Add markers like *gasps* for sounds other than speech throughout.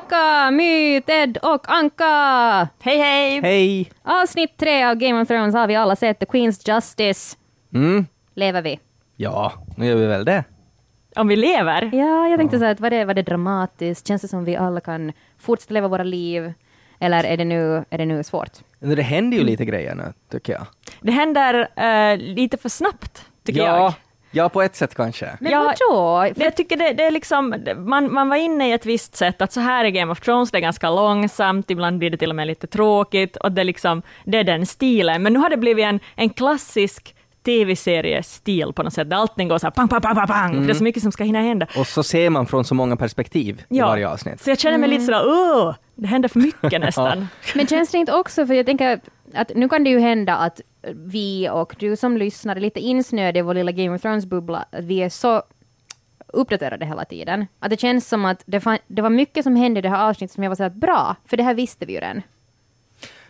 tillbaka! My, Ted och Anka! Hej hej! Hej! Avsnitt tre av Game of Thrones har vi alla sett, The Queen's Justice. Mm. Lever vi? Ja, nu gör vi väl det. Om vi lever? Ja, jag tänkte så att var det, var det dramatiskt? Känns det som vi alla kan fortsätta leva våra liv? Eller är det nu, är det nu svårt? Det händer ju lite grejer nu, tycker jag. Det händer eh, lite för snabbt, tycker ja, jag. Ja, på ett sätt kanske. Men Ja, vadå? Men Jag tycker det, det är liksom, man, man var inne i ett visst sätt, att så här är Game of Thrones, det är ganska långsamt, ibland blir det till och med lite tråkigt, och det är liksom, det är den stilen. Men nu har det blivit en, en klassisk tv-seriestil på något sätt, där allting går så här pang, pang, pang, pang, pang, för det är så mycket som ska hinna hända. Och så ser man från så många perspektiv i varje avsnitt. Så jag känner mig lite sådär, åh, det händer för mycket *laughs* nästan. Men känns det inte också, för jag tänker att nu kan det ju hända att vi och du som lyssnar är lite insnöade i vår lilla Game of Thrones-bubbla, att vi är så uppdaterade hela tiden. Att det känns som att det, fan, det var mycket som hände i det här avsnittet som jag var så här, bra, för det här visste vi ju redan.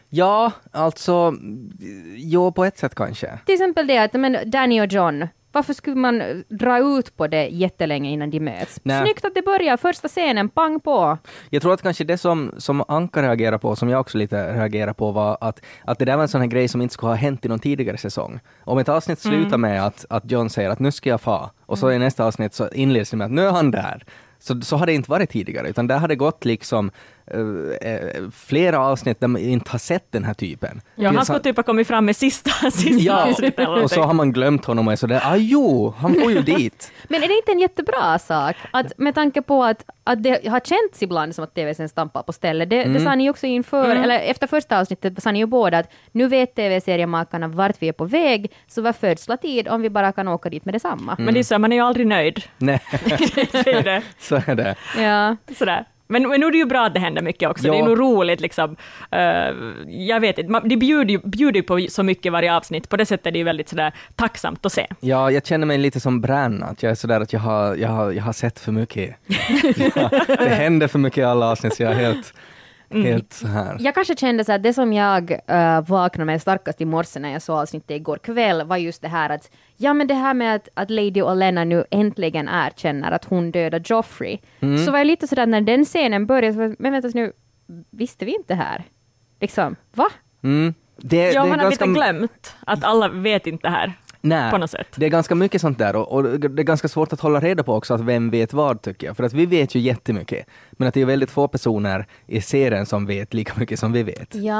Ja, alltså, jo, på ett sätt kanske. Till exempel det att men Danny och John, varför skulle man dra ut på det jättelänge innan de möts? Nej. Snyggt att det börjar, första scenen, pang på! Jag tror att kanske det som, som Anka reagerar på, som jag också lite reagerar på, var att, att det där var en sån här grej som inte skulle ha hänt i någon tidigare säsong. Om ett avsnitt slutar med att, att John säger att nu ska jag fa, och så i nästa avsnitt så inleds det med att nu är han där. Så, så har det inte varit tidigare, utan där har det gått liksom eh, eh, flera avsnitt där man inte har sett den här typen. Ja, han skulle typ ha kommit fram med sista, *laughs* sista Ja, och så har man glömt honom och är sådär, ah jo, han får ju *laughs* dit. Men är det inte en jättebra sak? Att med tanke på att, att det har känts ibland som att TV-serien stampar på stället. Det, det sa ni också inför, eller efter första avsnittet sa ni ju båda att nu vet TV-seriemakarna vart vi är på väg, så vad födsla tid om vi bara kan åka dit med detsamma. Men det är så, man är ju aldrig nöjd. Nej, *laughs* det är det. så är det. Ja. Sådär. Men, men nu är det ju bra att det händer mycket också. Ja. Det är nog roligt liksom. Eh, jag vet inte, det bjuder ju bjuder på så mycket varje avsnitt. På det sättet är det ju väldigt sådär tacksamt att se. Ja, jag känner mig lite som Brann, att jag är sådär att jag har, jag har, jag har sett för mycket. *laughs* ja, det händer för mycket i alla avsnitt, så jag är helt, helt så här. Jag kanske kände så att det som jag uh, vaknade med starkast i morse när jag såg avsnittet igår kväll var just det här att ja men det här med att, att Lady Olenna nu äntligen erkänner att hon dödade Joffrey. Så var jag lite sådär när den scenen började, men vänta nu, visste vi inte det här? Liksom, va? Mm. Det, Ja, det man har lite ganska- glömt att alla vet inte det här. Nej, på något sätt. det är ganska mycket sånt där och, och det är ganska svårt att hålla reda på också att vem vet vad tycker jag. För att vi vet ju jättemycket, men att det är väldigt få personer i serien som vet lika mycket som vi vet. Ja,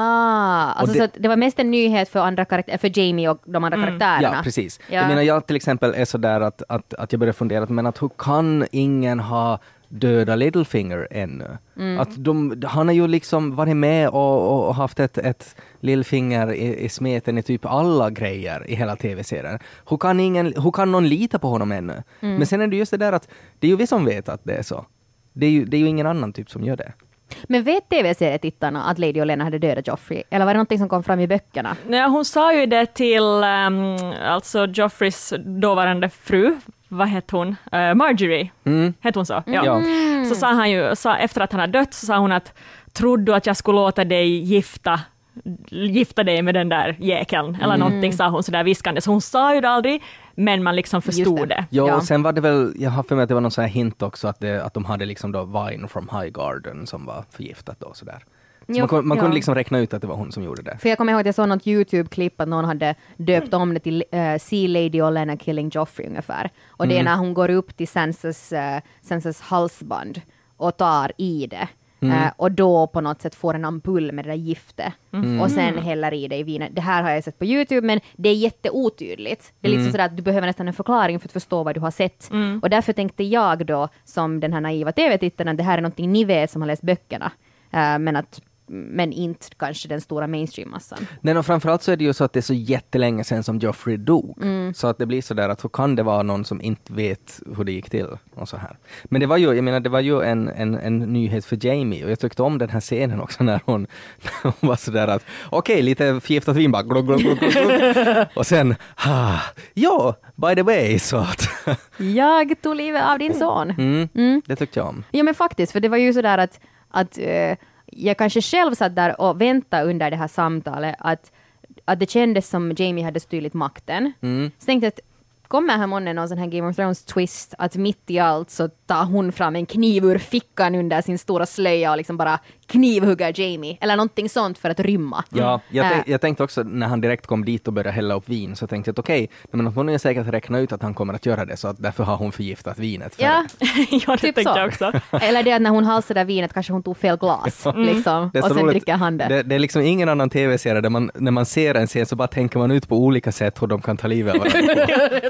alltså det- så att det var mest en nyhet för, andra karaktär, för Jamie och de andra karaktärerna. Ja, precis. Ja. Jag menar, jag till exempel är sådär att, att, att jag börjar fundera, men att hur kan ingen ha döda Littlefinger ännu? Mm. Att de, han har ju liksom varit med och, och, haft ett, ett lillfinger i, i smeten i typ alla grejer i hela tv-serien. Hur kan, ingen, hur kan någon lita på honom ännu? Mm. Men sen är det just det där att det är ju vi som vet att det är så. Det är ju, det är ju ingen annan typ som gör det. Men vet tv-serietittarna att Lady Olenna hade dödat Joffrey? Eller var det någonting som kom fram i böckerna? Nej, hon sa ju det till um, alltså Joffreys dåvarande fru, vad hette hon? Uh, Marjorie, Mm. hette hon så? Ja. Ja. Så sa han ju, sa, efter att han hade dött, så sa hon att trodde du att jag skulle låta dig gifta gifta dig med den där jäkeln, eller Mm. någonting sa hon sådär viskande, så hon sa ju det aldrig, men man liksom förstod det. det. Ja, Ja. och sen var det väl, jag har för mig att det var någon sån här hint också att, det, att de hade liksom då Vine from High Garden som var förgiftat då sådär. Jo, man, kun- man ja. kunde liksom räkna ut att det var hon som gjorde det. För jag kommer ihåg att jag såg något YouTube-klipp att någon hade döpt om det till uh, See Lady Olenna Killing Joffrey ungefär. Och det är när hon går upp till Sansas, uh, Sansas halsband och tar i det. Eh, och då på något sätt får en ampull med det där giftet. Och sen häller i det i vinet. Det här har jag sett på YouTube men det är jätteotydligt. Det är liksom sådär att du behöver nästan en förklaring för att förstå vad du har sett. Och därför tänkte jag då som den här naiva TV-tittaren att det här är någonting ni vet som har läst böckerna. Eh, men att men inte kanske den stora mainstream-massan. Nej, och framförallt så är det ju så att det är så jättelänge sedan som Joffrey dog. Så att det blir så där att hur kan det vara någon som inte vet hur det gick till? Och så här. Men det var ju, jag menar, det var ju en, en, en nyhet för Jamie och jag tyckte om den här scenen också när hon, *laughs* när hon var så där att okej, lite förgiftat vin bara glugg, glugg, glugg, glugg. *laughs* Och sen, ah, ja, by the way, så att Jag tog livet av din son. mm, det tyckte jag om. Ja men faktiskt, för det var ju sådär att, att eh, jag kanske själv satt där och väntade under det här samtalet att, att det kändes som Jamie hade stulit makten. Mm. Så tänkte jag att kommer här månne någon sån här Game of Thrones twist att mitt i allt så tar hon fram en kniv ur fickan under sin stora slöja och liksom bara knivhugger Jamie eller någonting sånt för att rymma. Ja, jag, Äh, tänk, jag tänkte också när han direkt kom dit och började hälla upp vin så tänkte jag att okej, okay, men hon är säkert räknat ut att han kommer att göra det så att därför har hon förgiftat vinet. För Ja, *laughs* ja, det Typ tänkte så. jag också. *laughs* eller det att när hon halsade vinet kanske hon tog fel glas *laughs* liksom, Det är och så sen roligt. dricker han det. Det, det är liksom ingen annan tv-serie där man, när man ser en scen så bara tänker man ut på olika sätt hur de kan ta livet av varandra.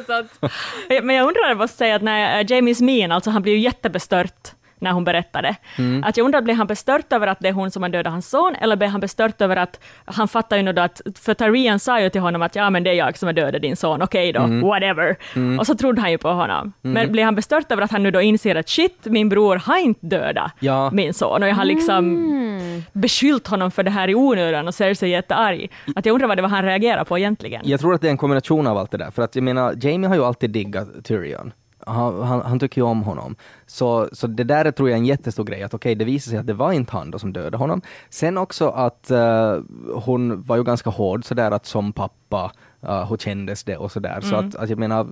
*laughs* Men jag undrar, jag måste säga att när eh, Jamies min, alltså han blir ju jättebestört när hon berättade. Mm. Att jag undrar, blev han bestört över att det är hon som har dödat hans son, eller blev han bestört över att han fattar ju nog att, för Tyrion sa ju till honom att ja men det är jag som har dödat din son, okej då, Mm. whatever. Och så trodde han ju på honom. Men blev han bestört över att han nu då inser att shit, min bror har inte dödat Ja. min son, och jag har liksom beskyllt honom för det här i onödan och ser sig jättearg. Att jag undrar vad det var han reagerade på egentligen. Jag tror att det är en kombination av allt det där, för att jag menar, Jamie har ju alltid diggat Tyrion. Han, han, han tycker ju om honom. Så, så det där är, tror jag är en jättestor grej, att okej, det visar sig att det var inte han då som dödade honom. Sen också att eh, hon var ju ganska hård sådär att som pappa, uh, hur kändes det och sådär. Så att, att jag menar,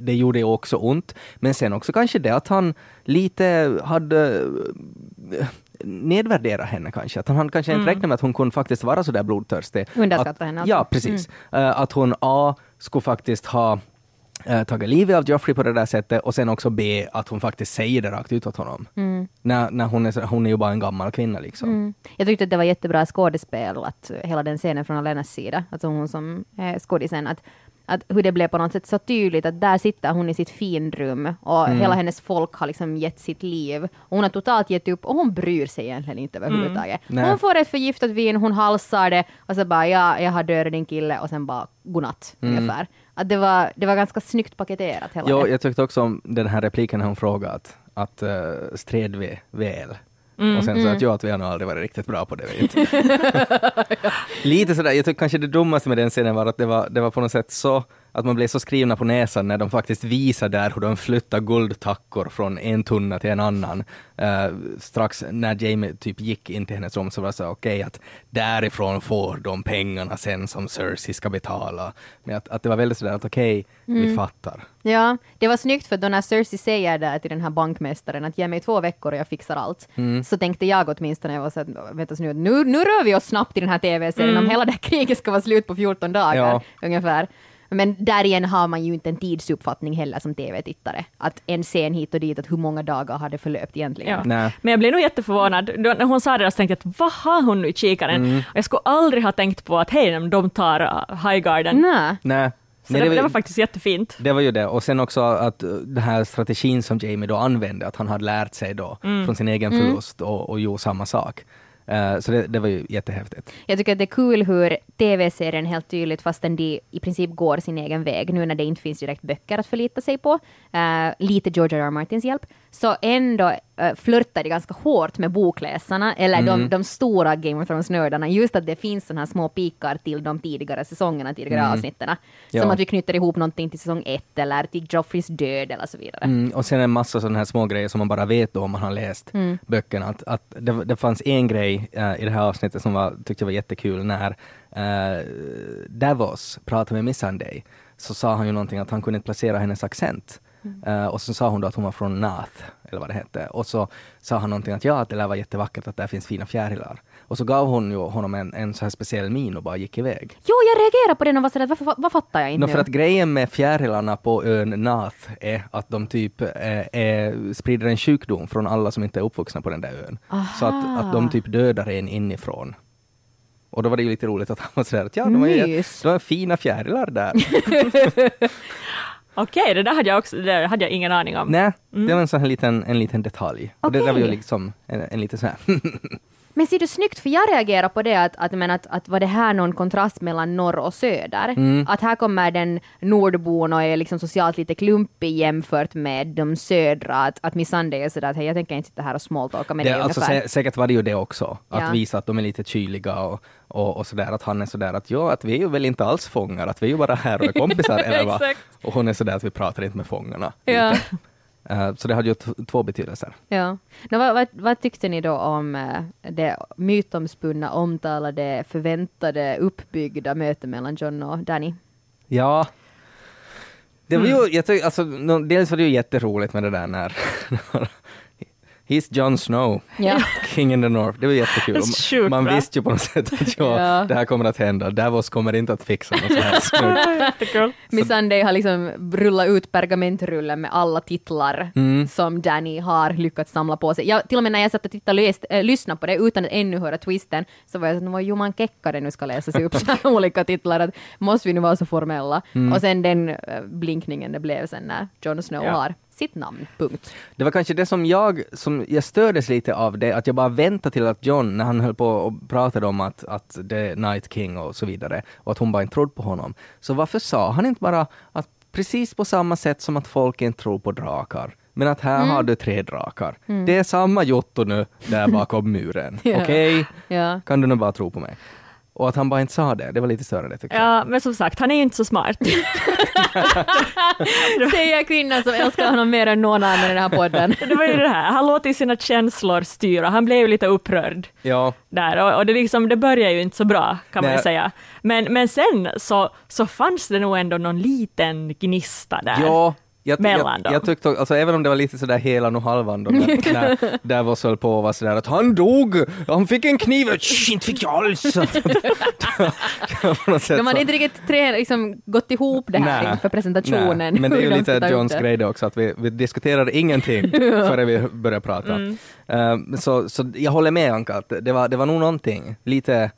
det, gjorde ju också ont. Men sen också kanske det att han lite hade eh, nedvärdera henne kanske. Att han kanske inte räknat med att hon kunde faktiskt vara så där blodtörstig. Underskatta att, henne alltså. Ja, precis. Eh, att hon A skulle faktiskt ha uh, tagit livet av Joffrey på det där sättet och sen också B att hon faktiskt säger det rakt ut åt honom. När, när hon, är, hon är ju bara en gammal kvinna liksom. Mm. Jag tyckte att det var jättebra skådespel, att hela den scenen från Alenas sida, alltså hon som är skådisen, att, att hur det blev på något sätt så tydligt att där sitter hon i sitt finrum och hela hennes folk har liksom gett sitt liv. Och hon har totalt gett upp och hon bryr sig egentligen inte överhuvudtaget. Nej. Hon får ett förgiftat vin, hon halsar det och så bara ja, jag har dödat din kille och sen bara godnatt ungefär. Att det var, det var ganska snyggt paketerat hela Jo, det. jag tyckte också om den här repliken hon frågade att, att uh, stred vi väl? och sen så att jag att vi har nog aldrig varit riktigt bra på det. *laughs* Lite sådär, jag tycker kanske det dummaste med den scenen var att det var, det var på något sätt så att man blev så skrivna på näsan när de faktiskt visar där hur de flyttar guldtackor från en tunna till en annan. Eh, strax när Jamie typ gick in till hennes rum så var det så okej att därifrån får de pengarna sen som Cersei ska betala. Men att, att det var väldigt sådär att okej, vi fattar. Ja, det var snyggt för då när Cersei säger där till den här bankmästaren att ge mig två veckor och jag fixar allt, så tänkte jag åtminstone, jag var så att, vänta nu, nu, nu rör vi oss snabbt i den här tv-serien om hela det här kriget ska vara slut på 14 dagar Ja. ungefär. Men där igen har man ju inte en tidsuppfattning heller som tv-tittare. Att en scen hit och dit, att hur många dagar har det förlöpt egentligen. Ja. Nej. Men jag blev nog jätteförvånad. Då, när hon sa det så tänkte jag att vad har hon nu i kikaren? Mm. Och jag skulle aldrig ha tänkt på att hej, de tar uh, Highgarden. Nej. Nej. Så Nej, det, var- det var faktiskt jättefint. Det var ju det. Och sen också att uh, den här strategin som Jamie då använde, att han hade lärt sig då från sin egen förlust och, och gjorde samma sak. Eh, så det, det var ju jättehäftigt. Jag tycker att det är kul hur tv-serien helt tydligt, fastän de i princip går sin egen väg, nu när det inte finns direkt böcker att förlita sig på, uh, lite George R. R. Martins hjälp, så ändå uh, flörtar de ganska hårt med bokläsarna, eller de, de stora Game of Thrones-nördarna, just att det finns sådana här små pikar till de tidigare säsongerna, tidigare avsnitten. Som Ja. att vi knyter ihop någonting till säsong ett, eller till Joffreys död, eller så vidare. Mm, och sen en massa sådana här små grejer som man bara vet då om man har läst böckerna. Att, att det, det fanns en grej eh, i det här avsnittet som var, tyckte jag var jättekul när uh, Davos pratade med Missandei så sa han ju någonting att han kunde inte placera hennes accent. Eh, och så sa hon då att hon var från Nath, eller vad det hette. Och så sa han någonting att ja, att det där var jättevackert, att där finns fina fjärilar. Och så gav hon ju honom en, en så här speciell min och bara gick iväg. Jo, jag reagerar på den och var sådär, varför, vad fattar jag inte No, för att grejen med fjärilarna på ön Nath är att de typ eh, är, sprider en sjukdom från alla som inte är uppvuxna på den där ön. Så att, att de typ dödar en inifrån. Och då var det ju lite roligt att han var sådär att ja, de var, ju, Mys. de var fina fjärilar där. *laughs* Okej, det där hade jag, också, det hade jag ingen aning om. Nej, det var en sån här liten, en liten detalj. Och det där var ju liksom en, en liten sån här *laughs* Men ser du snyggt, för jag reagerar på det att, att, men att, att var det här någon kontrast mellan norr och söder? Mm. Att här kommer den nordbon och är liksom socialt lite klumpig jämfört med de södra, att, att Missandei är sådär att hej, jag tänker inte sitta här och smalltalka med det, dig alltså, sä, säkert var det ju det också, att Ja. visa att de är lite kyliga och, och, och sådär, att han är sådär att ja, att vi är ju väl inte alls fångar, att vi är ju bara här och är kompisar, *laughs* eller vad? Och hon är sådär att vi pratar inte med fångarna. Ja. Eh, så det hade ju två betydelser. Ja. Nå, vad, vad, vad tyckte ni då om eh, det mytomspunna, omtalade, förväntade, uppbyggda mötet mellan John och Danny? Ja. Det var ju, jag tycker, alltså, dels var det ju jätteroligt med det där när *laughs* He's Jon Snow, Ja. King in the North. Det var jättekul. Sjukt Man visste ju på något sätt att ja, Ja. det här kommer att hända. Davos kommer inte att fixa något så här. *laughs* *laughs* Miss Sunday har liksom rullat ut pergamentrullen med alla titlar som Danny har lyckats samla på sig. Jag, till och med när jag satt och tittade läst, äh, lyssnade på det utan att ännu höra twisten så var jag så att Juman Kekkare nu ska läsa sig upp så *laughs* här olika titlar. Att måste vi nu vara så formella? Och sen den äh, blinkningen det blev sen när Jon Snow Ja. har sitt namn. Punkt. Det var kanske det som jag, som jag stördes lite av det, att jag bara väntade till att John, när han höll på och pratade om att, att det är Night King och så vidare, och att hon bara inte trodde på honom. Så varför sa han inte bara att precis på samma sätt som att folk inte tror på drakar, men att här har du tre drakar. Det är samma Jotto nu där bakom muren. *laughs* Ja. Okej? Ja. Kan du nu bara tro på mig? Och att han bara inte sa det, det var lite störande tycker jag. Ja, men som sagt, han är ju inte så smart. *laughs* Säger kvinnan som älskar honom mer än någon annan i den här podden. *laughs* Det var ju det här, han låter sina känslor styra, han blev ju lite upprörd Ja, där och, och det, liksom, det börjar ju inte så bra kan man ju Nej. säga. Men, men sen så, så fanns det nog ändå någon liten gnista där. Ja, jag, Mellan jag, jag tyckte, alltså, även om det var lite sådär helan och halvan då, när, när *laughs* Davos höll på och var sådär att han dog, han fick en kniv, Shh, inte fick jag alls. *laughs* *laughs* De hade inte riktigt tre, liksom, gått ihop det här Nej, inför presentationen. nej, men det är ju lite Johns grej det också, att vi, vi diskuterar ingenting före vi börjar prata. Mm. Eh, så, så jag håller med Anka, att det var, det var nog någonting, lite,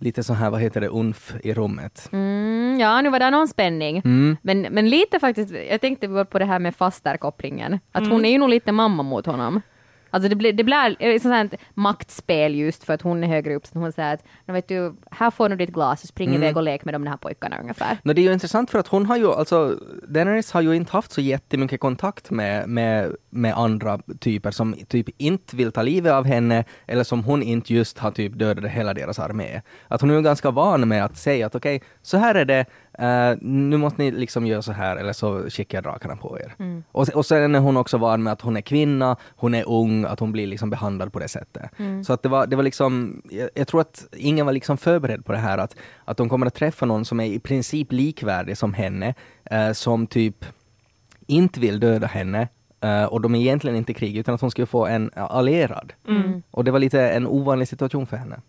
lite så här, vad heter det, unf i rummet. Mm, ja, nu var det någon spänning. Men, men lite faktiskt, jag tänkte på det här med fasterkopplingen. Att hon är ju nog lite mamma mot honom. Alltså det blir, det blir ett sånt här maktspel just för att hon är högre upp. Så hon säger att "Nå vet du, här får du ditt glas och spring iväg och lek med de här pojkarna ungefär. No, det är ju intressant för att hon har ju, alltså Daenerys har ju inte haft så jättemycket kontakt med, med, med andra typer som typ inte vill ta livet av henne eller som hon inte just har typ dödat hela deras armé. Att hon är ju ganska van med att säga att okej, så här är det, eh, nu måste ni liksom göra så här eller så skickar jag drakarna på er. Och, och sen är hon också van med att hon är kvinna, hon är ung, att hon blir liksom behandlad på det sättet. Så att det var, det var liksom, jag, jag tror att ingen var liksom förberedd på det här att, att de kommer att träffa någon som är i princip likvärdig som henne, eh, som typ inte vill döda henne eh, och de är egentligen inte i krig utan att hon skulle få en allierad. Och det var lite en ovanlig situation för henne.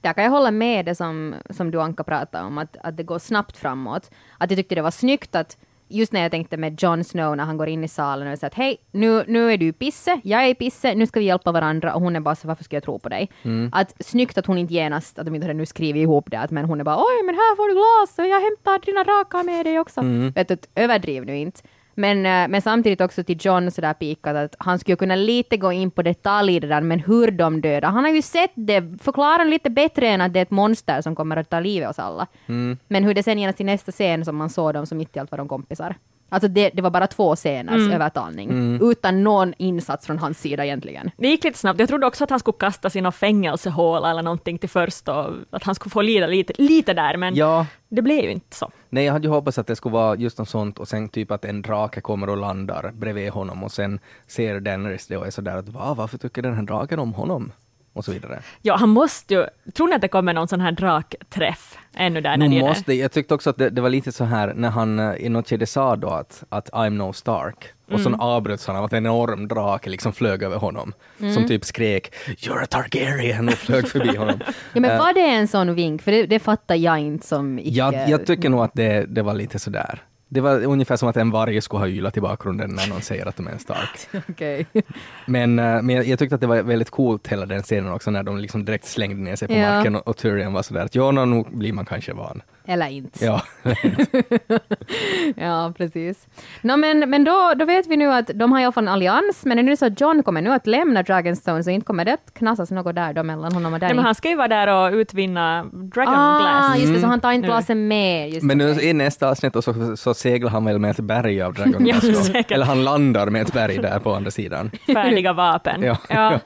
Där kan jag hålla med det som, som du Anka pratade om, att, att det går snabbt framåt. Att jag tyckte det var snyggt att Just när jag tänkte med Jon Snow när han går in i salen och säger att hej, nu, nu är du pisse, jag är pisse, nu ska vi hjälpa varandra och hon är bara så varför ska jag tro på dig? Att snyggt att hon inte genast, att de inte hade nu skrivit ihop det, att, men hon är bara oj men här får du glas och jag hämtar dina drakar med dig också. Vet du, att överdriv nu inte. Men, eh, men samtidigt också till John sådär pikat att han skulle kunna lite gå in på detaljer där, men hur de dödar. Han har ju sett det, förklara lite bättre än att det är ett monster som kommer att ta livet av oss alla. Men hur det sen genast i nästa scen som man såg dem som mitt i allt var de kompisar. Alltså det, det var bara två sceners övertalning, utan någon insats från hans sida egentligen. Det gick lite snabbt. Jag trodde också att han skulle kastas i någon fängelsehål eller någonting till först och att han skulle få lida lite, lite där, men Ja, det blev ju inte så. nej jag hade ju hoppats att det skulle vara just något sånt och sen typ att en drake kommer och landar bredvid honom och sen ser Daenerys det och är sådär att Va, varför tycker den här draken om honom? Och så vidare. Ja, han måste ju... Tror ni att det kommer någon sån här drakträff ännu där? Nu måste, jag tyckte också att det, det var lite så här när han eh, i något skede sa då att, att I'm no Stark. Och så avbröts han av att en enorm drake liksom flög över honom. Som typ skrek You're a Targaryen och flög förbi *laughs* honom. Ja, men Eh, var det en sån vink? För det, det fattar jag inte som icke... jag, jag tycker nog att det, det var lite sådär. Det var ungefär som att en varg skulle ha ylat i bakgrunden när någon säger att de är en stark. *laughs* Okej. Men, eh, men jag, tyckte att det var väldigt coolt hela den scenen också när de liksom direkt slängde ner sig på Ja. marken och, och Tyrion var sådär att ja, nå, nu blir man kanske van. Eller inte. Ja. *laughs* Ja, precis. No, men men då, då vet vi nu att de har i alla fall en allians, men är det nu så att John kommer nu att lämna Dragonstone, så inte kommer det att knasas något där då mellan honom och Danny? Nej, men han ska ju vara där och utvinna Dragon ah, Glass. just det, så han tar inte glasen med. Just Men nu i nästa avsnitt och så, så seglar han väl med ett berg av Dragon *laughs* Ja, Glass säkert. Eller han landar med ett berg där på andra sidan. Färdiga vapen. *laughs* Ja. Ja.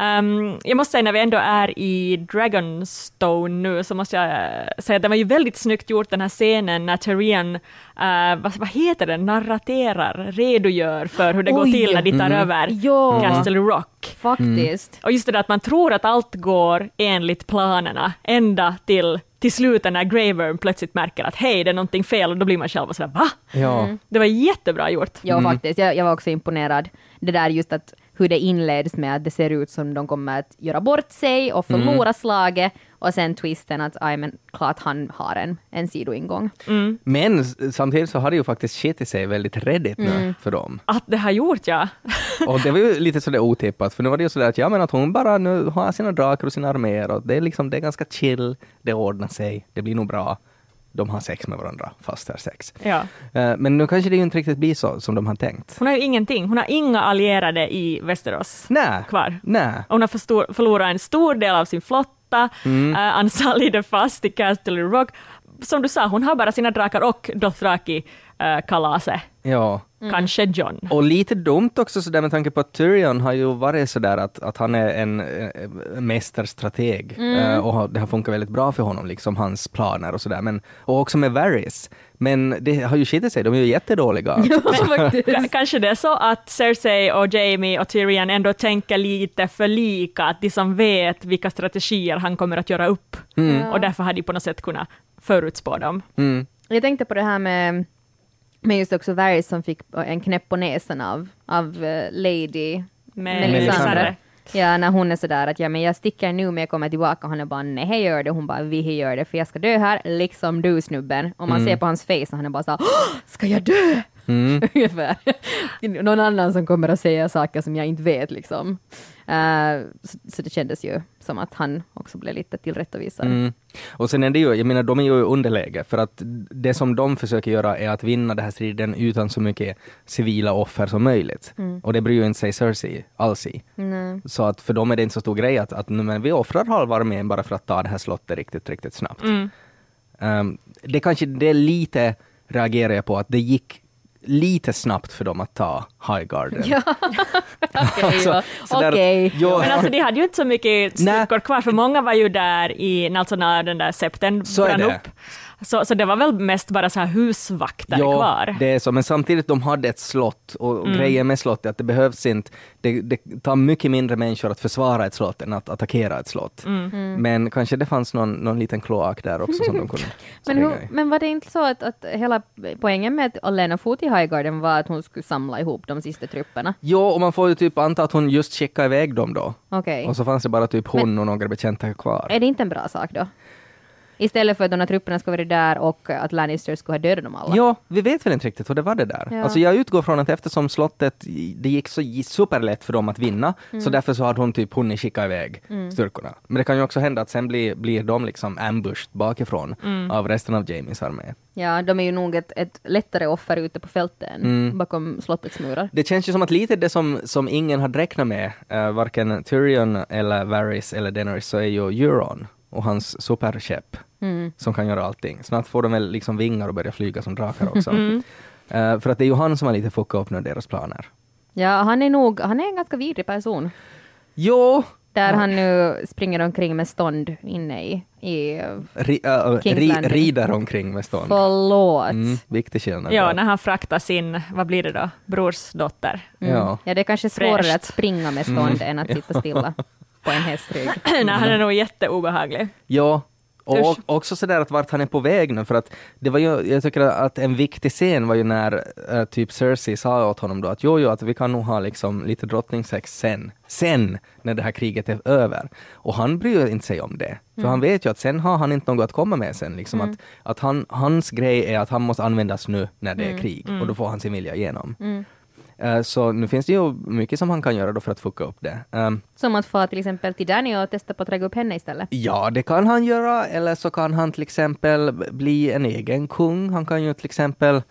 Um, jag måste säga när vi ändå är i Dragonstone nu så måste jag eh, säga att det var ju väldigt snyggt gjort den här scenen när Tyrion, eh, vad, vad heter det, narraterar, redogör för hur det går Oj. till när de tar över Ja. Castle Rock. Faktiskt. Och just det där att man tror att allt går enligt planerna, ända till, till slutet när Gravern plötsligt märker att hej, det är någonting fel och då blir man själv sådär va? Ja. Det var jättebra gjort. Ja, faktiskt. Jag, jag var också imponerad. Det där just att hur det inleds med att det ser ut som de kommer att göra bort sig och förlora slaget och sen twisten att aj, men klart han har en, en sidoingång. Men s- samtidigt så har det ju faktiskt skitit sig väldigt redigt nu för dem. Att det har gjort, ja. *laughs* Och det var ju lite sådär otippat, för nu var det ju sådär att ja men att hon bara nu har sina drakar och sina arméer och det är liksom, det är ganska chill, det ordnar sig, det blir nog bra. De har sex med varandra, fast det är sex. ja. Eh, Men nu kanske det inte riktigt blir så som de har tänkt. Hon har ju ingenting, hon har inga allierade i Västerås Nej. kvar. Och Hon har förstor, förlorat en stor del av sin flotta, mm. uh, Ansali är fast i Castle Rock. Som du sa, hon har bara sina drakar och Dothraki-kalaset. Ja. Kanske John. Och lite dumt också sådär med tanke på att Tyrion har ju varit sådär att, att han är en äh, mästerstrateg eh, och har, det har funkat väldigt bra för honom, liksom hans planer och sådär. Men, och också med Varys. Men det har ju skitit sig, de är ju jättedåliga. *laughs* Ka- *laughs* Kanske det är så att Cersei och Jamie och Tyrion ändå tänker lite för lika, att de som vet vilka strategier han kommer att göra upp. Och därför har de på något sätt kunnat förutspå dem. Mm. Jag tänkte på det här med, med just också Varys som fick en knäpp på näsan av, av eh, Lady Melisandre. Ja, när hon är sådär att ja, men jag sticker nu men jag kommer tillbaka. Han är bara nej, gör det. Hon bara vi gör det för jag ska dö här, liksom du snubben. Och man ser på hans face och han är bara så här, "Åh, ska jag dö? *laughs* Ungefär. Någon annan som kommer att säga saker som jag inte vet liksom. Eh, så, så det kändes ju som att han också blev lite tillrättavisad. Mm. Och sen är det ju, jag menar de är ju underläge för att det som de försöker göra är att vinna den här striden utan så mycket civila offer som möjligt. Och det bryr ju inte sig Cersei alls i. Nej. Så att för dem är det inte så stor grej att, att nu, men vi offrar halva armén bara för att ta det här slottet riktigt, riktigt snabbt. Um, det kanske, det är lite reagerar jag på att det gick lite snabbt för dem att ta Highgarden. Ja. *laughs* Okej, Alltså, Okej. Ja. Men alltså de hade ju inte så mycket Nej. styrkor kvar, för många var ju där i, alltså när den där septen brann upp. Så, så det var väl mest bara så här husvakter Ja, kvar. det är så, men samtidigt de hade ett slott och, Mm. grejen med slottet är att det behövs inte, det, det tar mycket mindre människor att försvara ett slott än att attackera ett slott. Mm. Men kanske det fanns någon, någon liten kloak där också som de kunde *laughs* Men, hur, i. men var det inte så att, att hela poängen med att Alena for till Highgarden var att hon skulle samla ihop de sista trupperna? Jo, och man får ju typ anta att hon just skickade iväg dem då. Okej. Och så fanns det bara typ hon och några bekanta kvar. Är det inte en bra sak då? Istället för att de här trupperna ska vara där och att Lannister skulle ha dödat dem alla. Ja, vi vet väl inte riktigt hur det var det där. Ja. Alltså jag utgår från att eftersom slottet, det gick så superlätt för dem att vinna, Mm. så därför så hade hon typ hunnit skicka iväg styrkorna. Men det kan ju också hända att sen blir, blir de liksom ambushed bakifrån Mm. av resten av Jamies armé. Ja, de är ju nog ett, ett lättare offer ute på fälten Mm. bakom slottets murar. Det känns ju som att lite det som, som ingen hade räknat med, uh, varken Tyrion eller Varys eller Daenerys, så är ju Euron och hans superskepp Mm. som kan göra allting. Snart får de väl liksom vingar och börja flyga som drakar *laughs* också. Mm. Eh, för att det är ju han som har lite fuckat upp nu deras planer. Ja, han är nog, han är en ganska vidrig person. Jo, Där han nu springer omkring med stånd inne i, i ri, äh, King's ri, rider omkring med stånd. förlåt. Mm, viktig skillnad. Ja, när han fraktar sin, vad blir det då, brorsdotter. Mm. Ja. ja, det är kanske svårare Fräscht. att springa med stånd än att sitta stilla *laughs* på en hästrygg. *clears throat* Nej, han är nog jätteobehaglig. Ja, och Usch. också sådär att vart han är på väg nu, för att det var ju, jag tycker att en viktig scen var ju när eh, typ Cersei sa åt honom då att jo, jo, att vi kan nog ha liksom lite drottningssex sen, sen när det här kriget är över. Och han bryr inte sig om det, för han vet ju att sen har han inte något att komma med sen, liksom att, att han, hans grej är att han måste användas nu när det är krig, och då får han sin vilja igenom. Eh, så nu finns det ju mycket som han kan göra då för att fucka upp det. Um, Som att få till exempel till Danny och testa på att dra upp henne istället. Ja, det kan han göra, eller så kan han till exempel bli en egen kung. Han kan ju till exempel,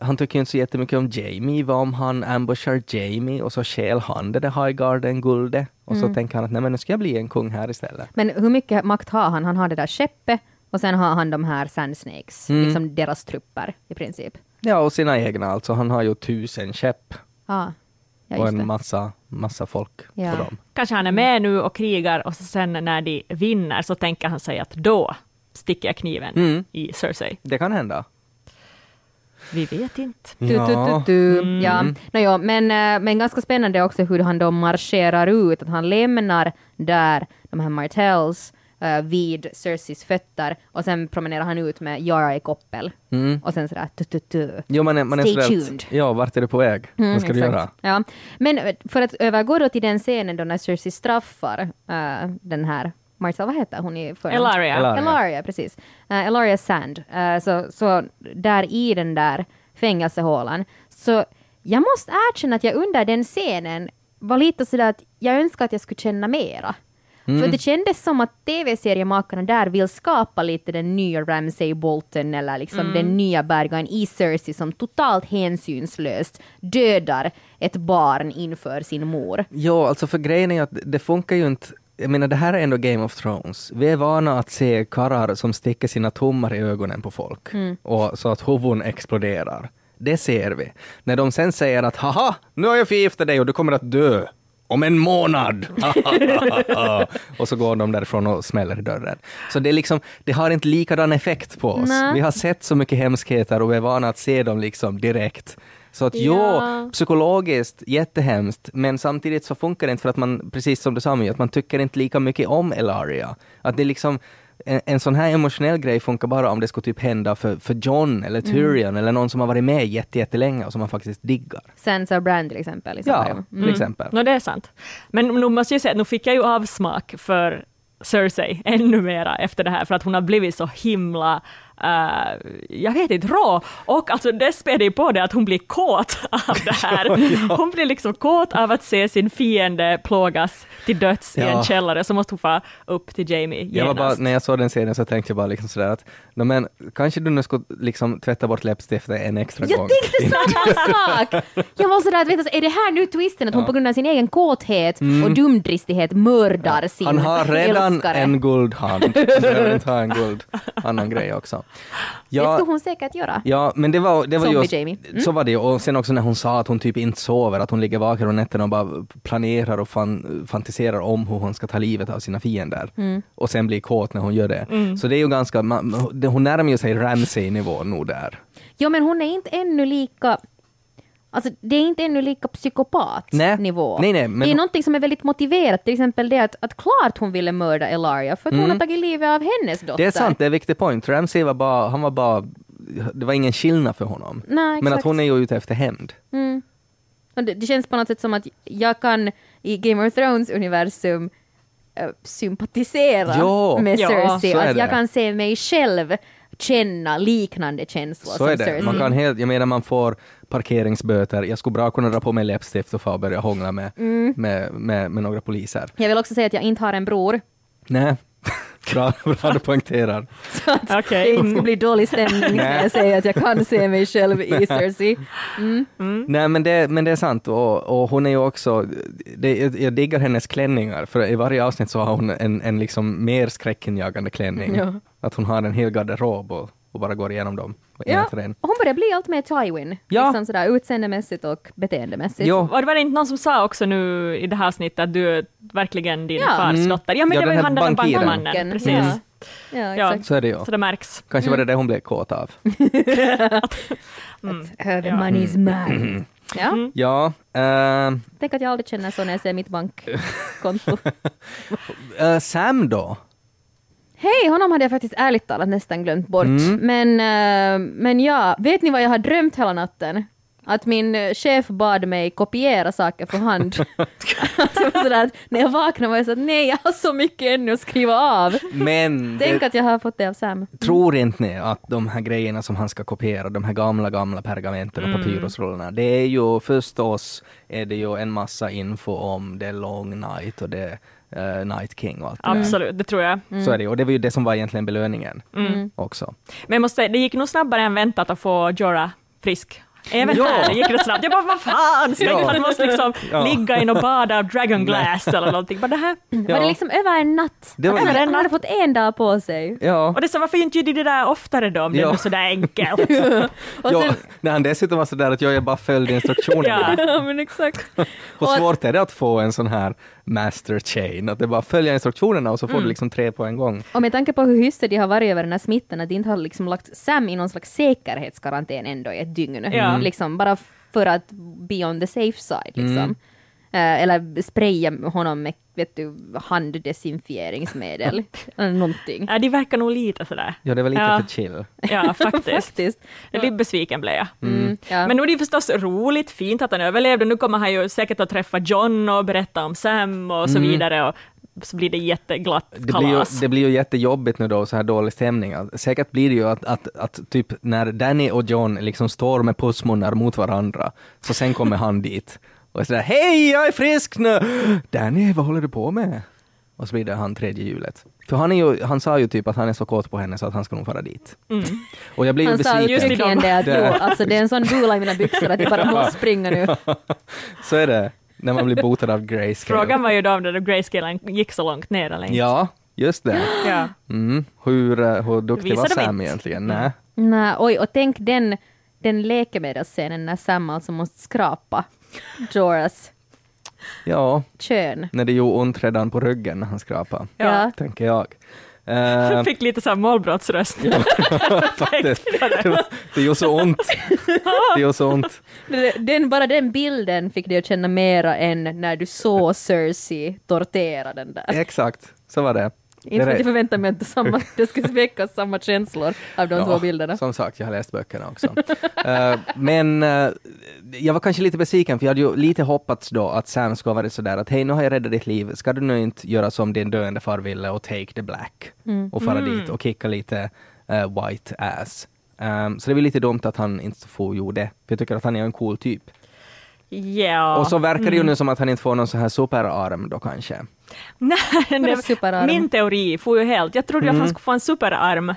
han tycker ju inte så jättemycket om Jamie, vad om han ambushar Jamie och så stjäl han det där Highgarden-guldet och så tänker han att nej men nu ska jag bli en kung här istället. Men hur mycket makt har han? Han har det där skeppet och sen har han de här Sand Snakes, Mm. liksom deras trupper i princip. Ja, och sina egna alltså, han har ju tusen skepp. Ja, Ja, och det. en massa, massa folk Ja. på dem. Kanske han är med nu och krigar och så sen när de vinner så tänker han sig att då sticker jag kniven Mm. i Cersei. Det kan hända. Vi vet inte. Tu, tu, tu, tu. Ja. No, ja, men, eh, men ganska spännande också hur han då marscherar ut, att han lämnar där de här Martells eh, vid Cerseis fötter och sen promenerar han ut med Yara i koppel. Mm. Och sen sådär tu, tu, tu. Jo, man är, man är Stay sådär tuned. ja, vart är du på väg? Mm, Vad ska du exakt. göra? Ja. Men eh, för att övergå då till den scenen då när Cersei straffar eh, den här Marcel, vad heter hon i förnamn? Elaria. Elaria. Elaria, precis. Uh, Elaria Sand. Eh, så, så där i den där fängelsehålan. Så jag måste erkänna att jag under den scenen var lite sådär att jag önskar att jag skulle känna mera. För det kändes som att tv-seriemakarna där vill skapa lite den nya Ramsay Bolton eller liksom den nya bärgaren i Cersei som totalt hänsynslöst dödar ett barn inför sin mor. Ja, alltså för grejen är att det funkar ju inte jag menar, det här är ändå Game of Thrones. Vi är vana att se karlar som sticker sina tummar i ögonen på folk, och så att huvuden exploderar. Det ser vi. När de sen säger att haha, nu har jag förgiftat dig och du kommer att dö om en månad. *laughs* och så går de därifrån och smäller i dörren. Så det, är liksom, det har inte likadan effekt på oss. Nej. Vi har sett så mycket hemskheter och vi är vana att se dem liksom direkt. Så att Ja. jo, psykologiskt jättehemskt, men samtidigt så funkar det inte för att man, precis som du sa Mi, att man tycker inte lika mycket om Elaria. Att det är liksom, en, en sån här emotionell grej funkar bara om det skulle typ hända för, för John eller Tyrion eller någon som har varit med jätte, jättelänge och som man faktiskt diggar. Sansa och Bran till exempel. I Ja, samma- till exempel. No, det är sant. Men nu måste jag säga att nu fick jag ju avsmak för Cersei *laughs* ännu mera efter det här, för att hon har blivit så himla, eh, jag vet inte, rå. Och alltså det späder ju på det att hon blir kåt av det här. *laughs* Hon blir liksom kåt av att se sin fiende plågas till döds i Ja. en källare, så måste hon få upp till Jamie Jag var bara, genast. när jag såg den scenen så tänkte jag bara liksom sådär att, no, men kanske du nu skulle liksom tvätta bort läppstiftet en extra Jag gång. tänkte *laughs* samma sak! Jag var sådär att vet du, är det här nu twisten att hon på grund av sin egen kåthet och dumdristighet mördar sin Mm. Han har redan älskare? en guldhand. Han behöver inte ha en guld, annan grej också. Det skulle hon säkert göra. Ja, men det var, det var Zombie just, Jamie. Mm. så var det. Och sen också när hon sa att hon typ inte sover, att hon ligger vaken om nätterna och bara planerar och fan, fantiserar om hur hon ska ta livet av sina fiender. Mm. Och sen blir kåt när hon gör det. Så det är ju ganska, man, hon närmar ju sig Ramsay-nivå nog där. Jo men hon är inte ännu lika Alltså det är inte ännu lika psykopatnivå. Nej, nej, men- Det är någonting som är väldigt motiverat, till exempel det att, att klart hon ville mörda Elaria för att hon har tagit livet av hennes dotter. Mm. Det är sant, det är en viktig point. Ramsay var bara, han var bara, det var ingen skillnad för honom. Nej, men att hon är ju ute efter hämnd. Och det, det känns på något sätt som att jag kan i Game of Thrones-universum äh, sympatisera Ja. med Ja, Cersei. är Att jag kan se mig själv känna liknande känslor Så som är det. Cersei. Man kan helt, jag menar man får parkeringsböter. Jag skulle bra kunna dra på mig läppstift och få börja hångla med, Mm. med, med, med några poliser. Jag vill också säga att jag inte har en bror. Nej, bra, bra du poängterar. Så att Okej. det inte ska bli dålig stämning när jag säger att jag kan se mig själv i Cersei. Nej men det, men det är sant och, och hon är ju också, det, jag, jag diggar hennes klänningar för i varje avsnitt så har hon en, en liksom mer skräckinjagande klänning. Ja. Att hon har en hel garderob och, och bara går igenom dem Ja, hon börjar bli allt mer Tywin. Ja. Liksom sådär utseendemässigt och beteendemässigt. Jo. Och det var det inte någon som sa också nu i det här avsnittet att du är verkligen din Ja. fars Mm. dotter? Ja men Ja, det var ju han den där bankmannen. Precis. Ja. Ja, Ja. exakt. Så är det ju. Så det märks. Kanske var det det hon blev kåt av. *laughs* Uh, the money is mine. Ja, Ja, eh, tänk att jag aldrig känner så när jag ser mitt bankkonto. *laughs* eh, Sam då? Hej, honom hade jag faktiskt ärligt talat nästan glömt bort. Mm. Men, eh, men ja, vet ni vad jag har drömt hela natten? Att min eh, chef bad mig kopiera saker för hand. *laughs* alltså, sådär, när jag vaknade var jag så att nej, jag har så mycket ännu att skriva av. Men Tänk det, att jag har fått det av Sam. tror inte ni att de här grejerna som han ska kopiera, de här gamla, gamla pergamenten och papyrusrullarna, det är ju förstås är det ju en massa info om The Long Night och The eh, Night King och allt det där. Absolut, det tror jag. Så är det. Och det var ju det som var egentligen belöningen Mm. också. Men jag måste säga, det gick nog snabbare än väntat att få Jorah frisk Även Ja. här gick det snabbt. Jag bara, vad fan, Ja. man måste liksom Ja. ligga in och bada av dragon glass eller någonting. Bara det här. Var det liksom över en natt? Det var- han, hade, han hade fått en dag på sig. Ja. Och det är så, varför inte gör de det där oftare då, om det Ja. är sådär enkelt? *laughs* Och ja, sen, när han dessutom var sådär att jag, bara följde instruktionerna. Ja. *laughs* ja, men exakt. Hur Och- svårt är det att få en sån här master chain? Att det bara följa instruktionerna och så får du liksom tre på en gång. Och med tanke på hur hyste de har varit över den här smittan, att de inte har liksom lagt Sam i någon slags säkerhetskarantän ändå i ett dygn. Ja. Liksom, bara för att be on the safe side. Liksom. Eh, eller spraya honom med vet du, handdesinfieringsmedel. *laughs* eller någonting. Ja, de verkar nog lite sådär. Ja, det var lite Ja. för chill. Ja, *laughs* faktiskt. Faktiskt. Lite besviken blev jag. Mm, ja. Men nu är det förstås roligt, fint att han överlevde. Nu kommer han ju säkert att träffa John och berätta om Sam och så vidare. Och så blir det jätteglatt Det blir, ju, kalas. det blir ju jättejobbigt nu då, så här dålig stämning. Att- Säkert blir det ju att, att, att typ när Danny och John liksom står med pussmunnar mot varandra, så sen kommer han dit och är sådär ”Hej, jag är frisk nu!” ”Danny, vad håller du på med?” Och så blir det han tredje hjulet. För han, är ju, han sa ju typ att han är så kåt på henne så att han ska nog fara dit. Och jag blir ju Han sa besviken. just i uttryckligen det att Det- *laughs* alltså det är en sån bula i mina byxor att jag bara måste springa nu. *laughs* så är det, när man blir botad av grayscale. Frågan var ju då om den där grayscalen gick så långt ner eller inte. Ja, just det. *gasps* Ja. Mm. Hur, eh, hur duktig var Visade Sam inte? egentligen? Nej. Nej, oj, och tänk den, den läkemedelsscenen när Sam alltså måste skrapa Joras Ja, kön. när det gjorde ont redan på ryggen när han skrapade, Ja. tänker jag. Eh, fick lite såhär målbrottsröst. *laughs* faktiskt. Det, var- det gör så ont. Det gör så ont. Den, bara den bilden fick dig att känna mera än när du såg Cersei tortera den där. Exakt, så var det. Inte för att jag förväntar mig att samma, *laughs* det ska väckas samma känslor av de två bilderna. Som sagt, jag har läst böckerna också. Eh, men eh, jag var kanske lite besviken, för jag hade ju lite hoppats då att Sam skulle varit sådär att hej, nu har jag räddat ditt liv, ska du nu inte göra som din döende far ville och take the black och fara dit och kicka lite eh, white ass. Um, så det var lite dumt att han inte får gjorde det, för jag tycker att han är en cool typ. Ja. Och så verkar det ju nu som att han inte får någon så här superarm då kanske. *laughs* Nej, superarm? Min teori får ju helt. Jag trodde ju att Mm. han skulle få en superarm.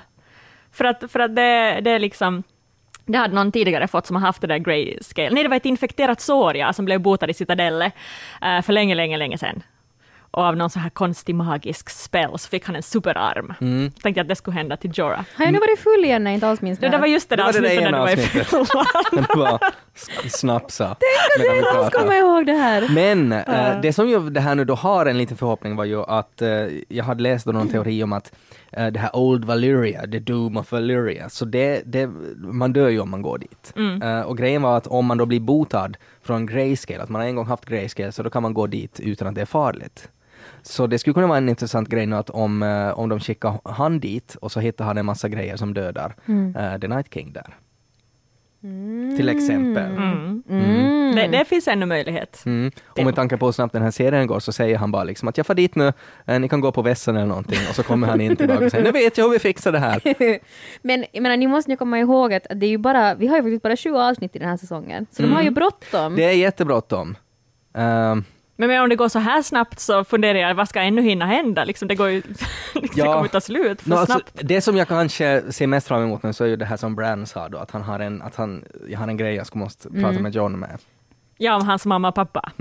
För att, för att det, det är liksom det hade någon tidigare fått som har haft det där grayscale. Nej, det var ett infekterat sår ja, som blev botad i Citadelle eh, för länge, länge, länge sedan. Och av någon så här konstig magisk spell så fick han en superarm. Mm. Tänkte att det skulle hända till Jorah. Har jag nu varit full igen när jag inte alls minns Det, det var just det Det var avsnittet när du var i *laughs* var s- snapsa. *laughs* medan vi Jag pratade. kommer ihåg det här. Men eh, det som ju det här nu då har en liten förhoppning var ju att eh, jag hade läst någon teori om att eh, det här Old Valyria, the Doom of Valyria, så det, det, man dör ju om man går dit. Eh, och grejen var att om man då blir botad från grayscale, att man har en gång haft grayscale, så då kan man gå dit utan att det är farligt. Så det skulle kunna vara en intressant grej nu att om, eh, om de skickar han dit och så hittar han en massa grejer som dödar eh, The Night King där. Till exempel. Mm. Det, det finns ännu möjlighet. Mm. Och med tanke på hur snabbt den här serien går så säger han bara liksom att jag får dit nu, eh, ni kan gå på vässan eller någonting och så kommer han in tillbaka och säger nu vet jag hur vi fixar det här. *laughs* Men jag menar, ni måste ju komma ihåg att det är ju bara, vi har ju faktiskt bara 20 avsnitt i den här säsongen, så de har ju bråttom. Det är jättebråttom. Ehm, Men, om det går så här snabbt så funderar jag, vad ska ännu hinna hända? Liksom, det går ju, *laughs* det Ja. kommer ta slut för nå, alltså, snabbt. det som jag kanske ser mest fram emot nu så är ju det här som Bran sa då, att han har en, att han, jag har en grej jag skulle måste prata med John med. Ja, om hans mamma och pappa.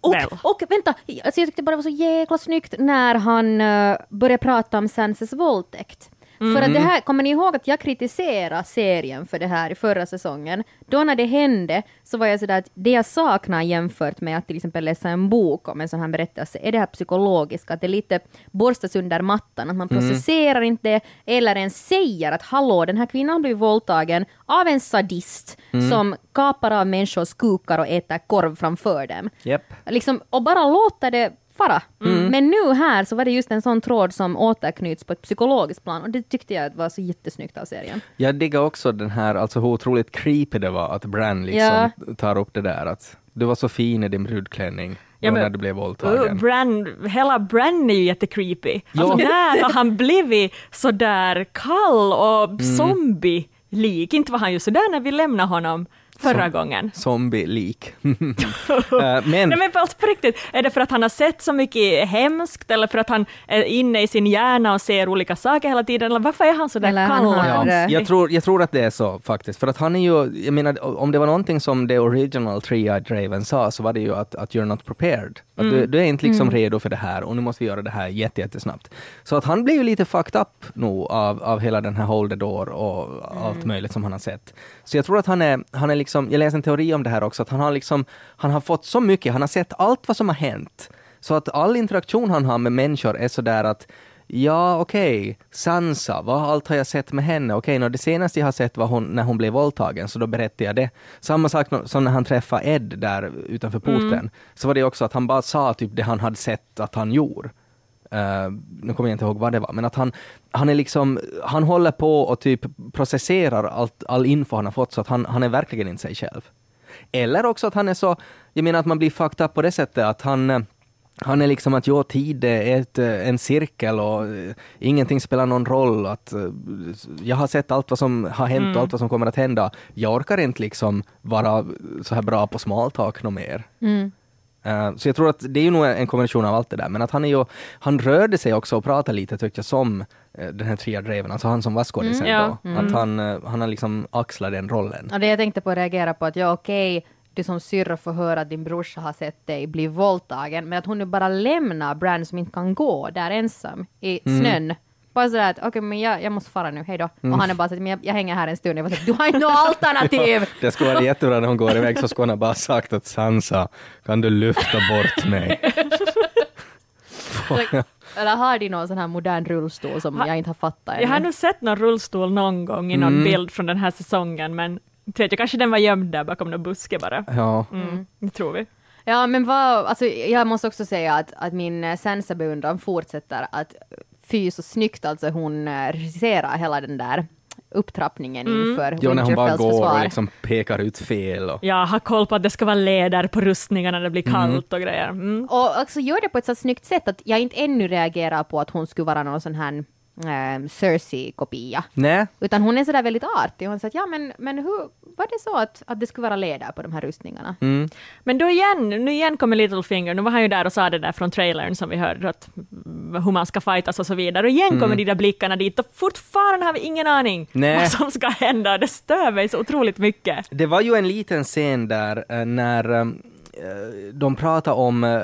Och, Väl. och vänta, alltså jag tyckte bara det var så jäkla snyggt när han uh, började prata om Sanses våldtäkt. För att det här, kommer ni ihåg att jag kritiserade serien för det här i förra säsongen? Då när det hände så var jag sådär att det jag saknar jämfört med att till exempel läsa en bok om en sån här berättelse är det här psykologiska, att det lite borstas under mattan, att man processerar inte eller ens säger att hallå, den här kvinnan har blivit våldtagen av en sadist som kapar av människors kukar och äter korv framför dem. Japp. Liksom, och bara låta det fara. Men nu här så var det just en sån tråd som återknyts på ett psykologiskt plan och det tyckte jag var så jättesnyggt av serien. Jag diggar också den här, alltså hur otroligt creepy det var att Bran liksom Ja. tar upp det där att du var så fin i din brudklänning Ja, men- när du blev Uh, våldtagen. Bran, hela Bran är ju jättecreepy. Alltså, *laughs* när har han blivit sådär kall och Mm. zombie-lik? Inte var han ju sådär när vi lämnade honom. Förra Som- gången. Zombie-lik. *laughs* *laughs* Eh, men, Nej men alltså, på riktigt, är det för att han har sett så mycket hemskt eller för att han är inne i sin hjärna och ser olika saker hela tiden, eller varför är han så där kall? Ja. Ja, jag, tror, jag tror att det är så faktiskt. För att han är ju, jag menar, om det var någonting som the original Three-Eyed Raven sa, så var det ju att, att you're not prepared. Att du, du är inte liksom redo för det här och nu måste vi göra det här jätte, jättesnabbt. Så att han blir ju lite fucked up nog av, av hela den här Hold the Door och allt möjligt som han har sett. Så jag tror att han är, han är liksom, jag läste en teori om det här också, att han har liksom, han har fått så mycket, han har sett allt vad som har hänt. Så att all interaktion han har med människor är sådär att Ja, okej. Sansa, vad allt har jag sett med henne? Okej, nå, det senaste jag har sett var hon, när hon blev våldtagen, så då berättade jag det. Samma sak som när han träffade Ed där utanför porten, så var det också att han bara sa typ det han hade sett att han gjorde. Eh, nu kommer jag inte ihåg vad det var, men att han, han är liksom, han håller på och typ processerar allt, all info han har fått, så att han, han är verkligen inte sig själv. Eller också att han är så, jag menar att man blir fucked up på det sättet att han eh, han är liksom att ja, tid är ett, eh, en cirkel och ingenting spelar någon roll. Att, jag har sett allt vad som har hänt och allt vad som kommer att hända. Jag orkar inte liksom vara så här bra på small talk något mer. Eh, så jag tror att det är ju nog en kombination av allt det där, men att han är ju, han rörde sig också och pratade lite tyckte jag som eh, den här Triad Raven, alltså han som var skådisen ja. då. Att han, eh, han har liksom axlat den rollen. Och det jag tänkte på att reagera på att ja okej, du som syrra får höra att din brorsa har sett dig bli våldtagen, men att hon nu bara lämnar Bran som inte kan gå där ensam i Mm. Bara sådär att okej men jag, jag måste fara nu, hej då. Mm. Och han är bara såhär, men jag, jag hänger här en stund. Jag var såhär, du har inte något alternativ! *laughs* Det skulle vara jättebra när hon går iväg så skulle hon bara sagt att Sansa, kan du lyfta bort mig? *laughs* Eller- har de någon sån här modern rullstol som Ha- jag inte har fattat Jag har ännu? nog sett någon rullstol någon gång i någon Mm. bild från den här säsongen, men inte vet jag, kanske den var gömd där bakom någon buske bara. Ja. Mm, det tror vi. Ja men vad, alltså jag måste också säga att, att min Sansa-beundran fortsätter att fy så snyggt alltså hon eh, regisserar hela den där upptrappningen inför Jo, när hon bara går och försvar. liksom pekar ut fel. Och, Jag har koll på att det ska vara läder på rustningarna när det blir kallt och grejer. Mm. Och också gör det på ett så snyggt sätt att jag inte ännu reagerar på att hon skulle vara någon sån här eh, Cersei-kopia. Nej, Utan hon är sådär väldigt artig. Hon säger att ja men, men hur, var det så att, att det skulle vara läder på de här rustningarna? mm. Men då igen, nu igen kommer Littlefinger, nu var han ju där och sa det där från trailern som vi hörde, att, mm, hur man ska fightas och så vidare, och igen kommer de där blickarna dit, och fortfarande har vi ingen aning Nej. vad som ska hända, det stör mig så otroligt mycket. Det var ju en liten scen där eh, när eh, de pratade om, eh,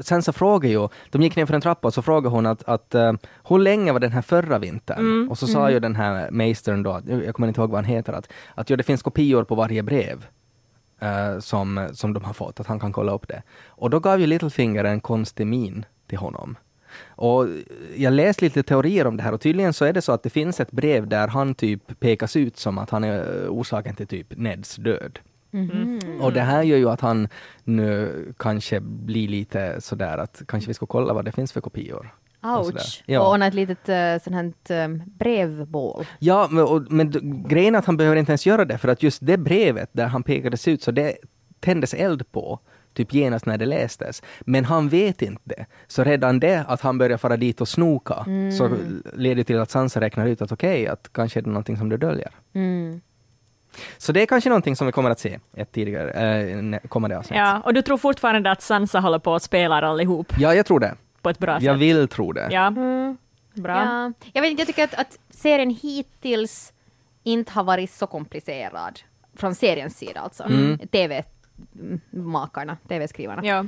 Sansa frågade ju, de gick ner för en trappa och så frågade hon att, att eh, hur länge var den här förra vintern? Och så sa ju den här meistern då, att- jag kommer inte ihåg vad han heter, att, att ja, det finns kopior på varje brev. eh, som, som de har fått, att han kan kolla upp det. Och då gav ju Littlefinger en konstig min till honom. Och jag läste lite teorier om det här och tydligen så är det så att det finns ett brev där han typ pekas ut som att han är orsaken till typ Neds död. Och det här gör ju att han nu kanske blir lite sådär att kanske vi ska kolla vad det finns för kopior. Och. Ouch! Ja. Och hon har ett litet uh, sånt här uh, brevbål. Ja, men, och, men grejen är att han behöver inte ens göra det, för att just det brevet där han pekades ut, så det tändes eld på, typ genast när det lästes. Men han vet inte det. Så redan det, att han börjar fara dit och snoka, så leder till att Sansa räknar ut att okej, att kanske är det någonting som du döljer. Mm. Så det är kanske någonting som vi kommer att se ett tidigare, äh, nä- kommande avsnitt. Ja, och du tror fortfarande att Sansa håller på att spela allihop ja, jag tror det. på ett bra Jag sätt? vill tro det. Ja, bra. Ja. Jag, vet, inte, jag tycker att, att serien hittills inte har varit så komplicerad. Från seriens sida alltså. Mm. TV-makarna, TV-skrivarna. Ja.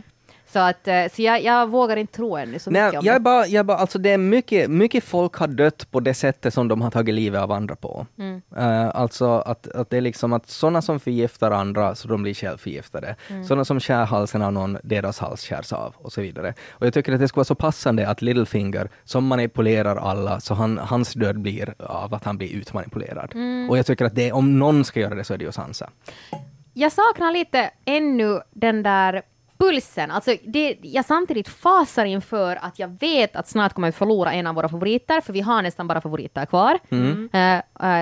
Så, att, eh, så jag, jag vågar inte tro ännu så Nej, mycket om jag det. bara, jag bara, alltså det är mycket, mycket folk har dött på det sättet som de har tagit livet av andra på. Mm. Eh, alltså att, att det är liksom att sådana som förgiftar andra så de blir själv förgiftade. Mm. Sådana som skär halsen av någon, deras hals skärs av och så vidare. Och jag tycker att det skulle vara så passande att Littlefinger, som manipulerar alla, så han, hans död blir av att han blir utmanipulerad. Mm. Och jag tycker att det, om någon ska göra det så är det ju Sansa. Jag saknar lite ännu den där pulsen. Alltså det, jag samtidigt fasar inför att jag vet att snart kommer vi förlora en av våra favoriter, för vi har nästan bara favoriter kvar. Eh,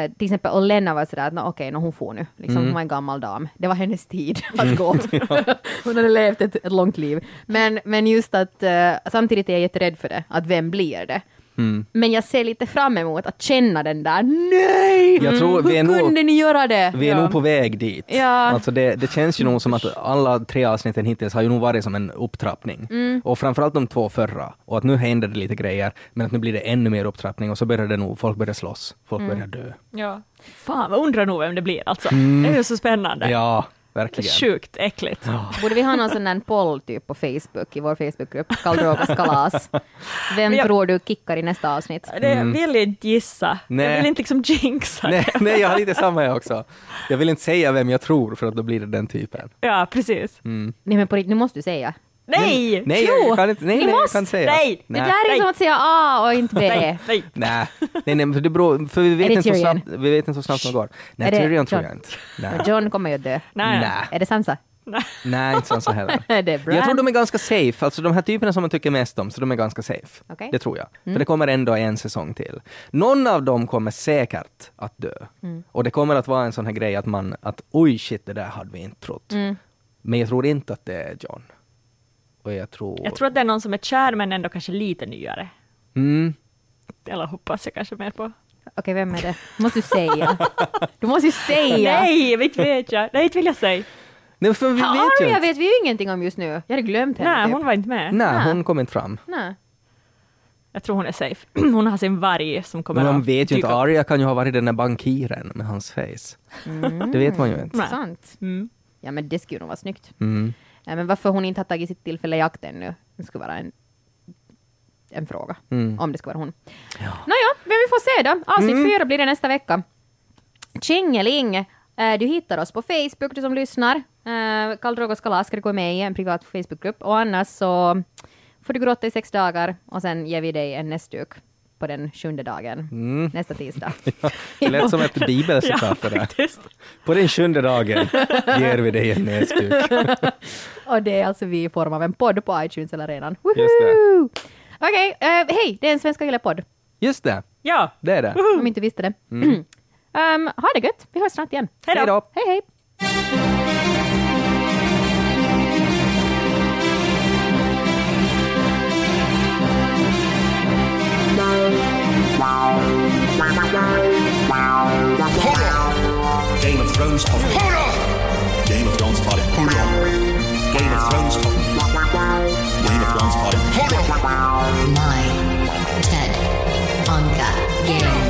eh, till exempel Olenna var sådär att "Nå, okej, nå hon får nu. Liksom, Hon var en gammal dam. Det var hennes tid *laughs* att gå. *laughs* hon hade levt ett, ett långt liv. Men, men just att eh, samtidigt är jag jätterädd för det, att vem blir det? Men jag ser lite fram emot att känna den där nej! Jag tror vi är Hur nog- kunde ni göra det? Vi är Ja. nog på väg dit. Ja. Alltså det, det känns ju nog som att alla tre avsnitten hittills har ju nog varit som en upptrappning. Mm. Och framförallt de två förra. Och att nu händer det lite grejer, men att nu blir det ännu mer upptrappning och så börjar det nog, folk börjar slåss, folk Mm. börjar dö. Ja. Fan, vad undrar nog vem det blir alltså. Det är ju så spännande. Ja, verkligen. Sjukt äckligt. Borde vi ha någon sån där poll typ på Facebook, i vår Facebookgrupp, Karl Drogas kalas. Vem jag- tror du kickar i nästa avsnitt? Det jag vill inte gissa. Mm. Nej. Jag vill inte liksom jinxa Nej, det. nej, jag har lite samma jag också. Jag vill inte säga vem jag tror för att då blir det den typen. Ja, precis. Mm. Nej men på riktigt, nu måste du säga. Nej! Nej, Jo, jag kan inte, nej, ni nej, jag måste- kan inte säga. nej, Det där är Nej. som att säga A och inte B. Nej, nej. Nej, nej, nej, för det beror, för vi vet, det inte så Tyrion? snabbt, vi vet inte så snabbt som det går. Nej, Är det Tyrion tror John? jag inte. Nej, John kommer ju dö. Nej. nej. Är det Sansa? nej inte Sansa heller. *laughs* det är Bran. Jag tror de är ganska safe, alltså de här typerna som man tycker mest om, så de är ganska safe. Okej. Det tror jag. För det kommer ändå en säsong till. Någon av dem kommer säkert att dö. Och det kommer att vara en sån här grej att man, att oj shit, det där hade vi inte trott. Men jag tror inte att det är John. Och jag tror... Jag tror att det är någon som är kär men ändå kanske lite nyare. Mm. Eller hoppas jag kanske mer på. Okej, vem är det? måste du säga. Du måste ju säga. Nej, inte vet jag. Nej, inte vill jag säga. Nej, för vi vet ju inte. vet vi ju ingenting om just nu. Jag hade glömt henne. Nej, typ. hon var inte med. Nej, Nej. hon kom inte fram. Nej. Jag tror hon är safe. *clears throat* Hon har sin varg som kommer Men man att vet ju inte. Arya kan ju ha varit den där bankiren med hans face. Det vet man ju inte. Sant. Mm. Ja, men det skulle nog vara snyggt. Mm. Ja, men varför hon inte har tagit sitt tillfälle i akt ännu, det skulle vara en, en fråga. Mm. Om det ska vara hon. Nåja, men vi får se då. Avsnitt fyra blir det nästa vecka. Tjingeling! Eh, Du hittar oss på Facebook, du som lyssnar. Eh, Karl Drogos kalas ska du gå med i en privat Facebookgrupp. Och annars så får du gråta i sex dagar och sen ger vi dig en näsduk på den sjunde dagen, Mm. nästa tisdag. *laughs* Det lät som ett *laughs* Ja, bibelcitat det där. På den sjunde dagen ger vi dig en näsduk. *laughs* Och det är alltså vi i form av en podd på iTunes eller redan. Just det. Woho! Okej, eh, hej, det är en Svenska Yle-podd. Just det, Ja, det är det. Om inte visste det. *clears throat* um, ha det gött, vi hörs snart igen. hej Hej Thrones talk. Hold on! Game of Thrones party. Hold on. Game of Thrones talk. Game of Thrones party. Hold on. My Ted Anka Game.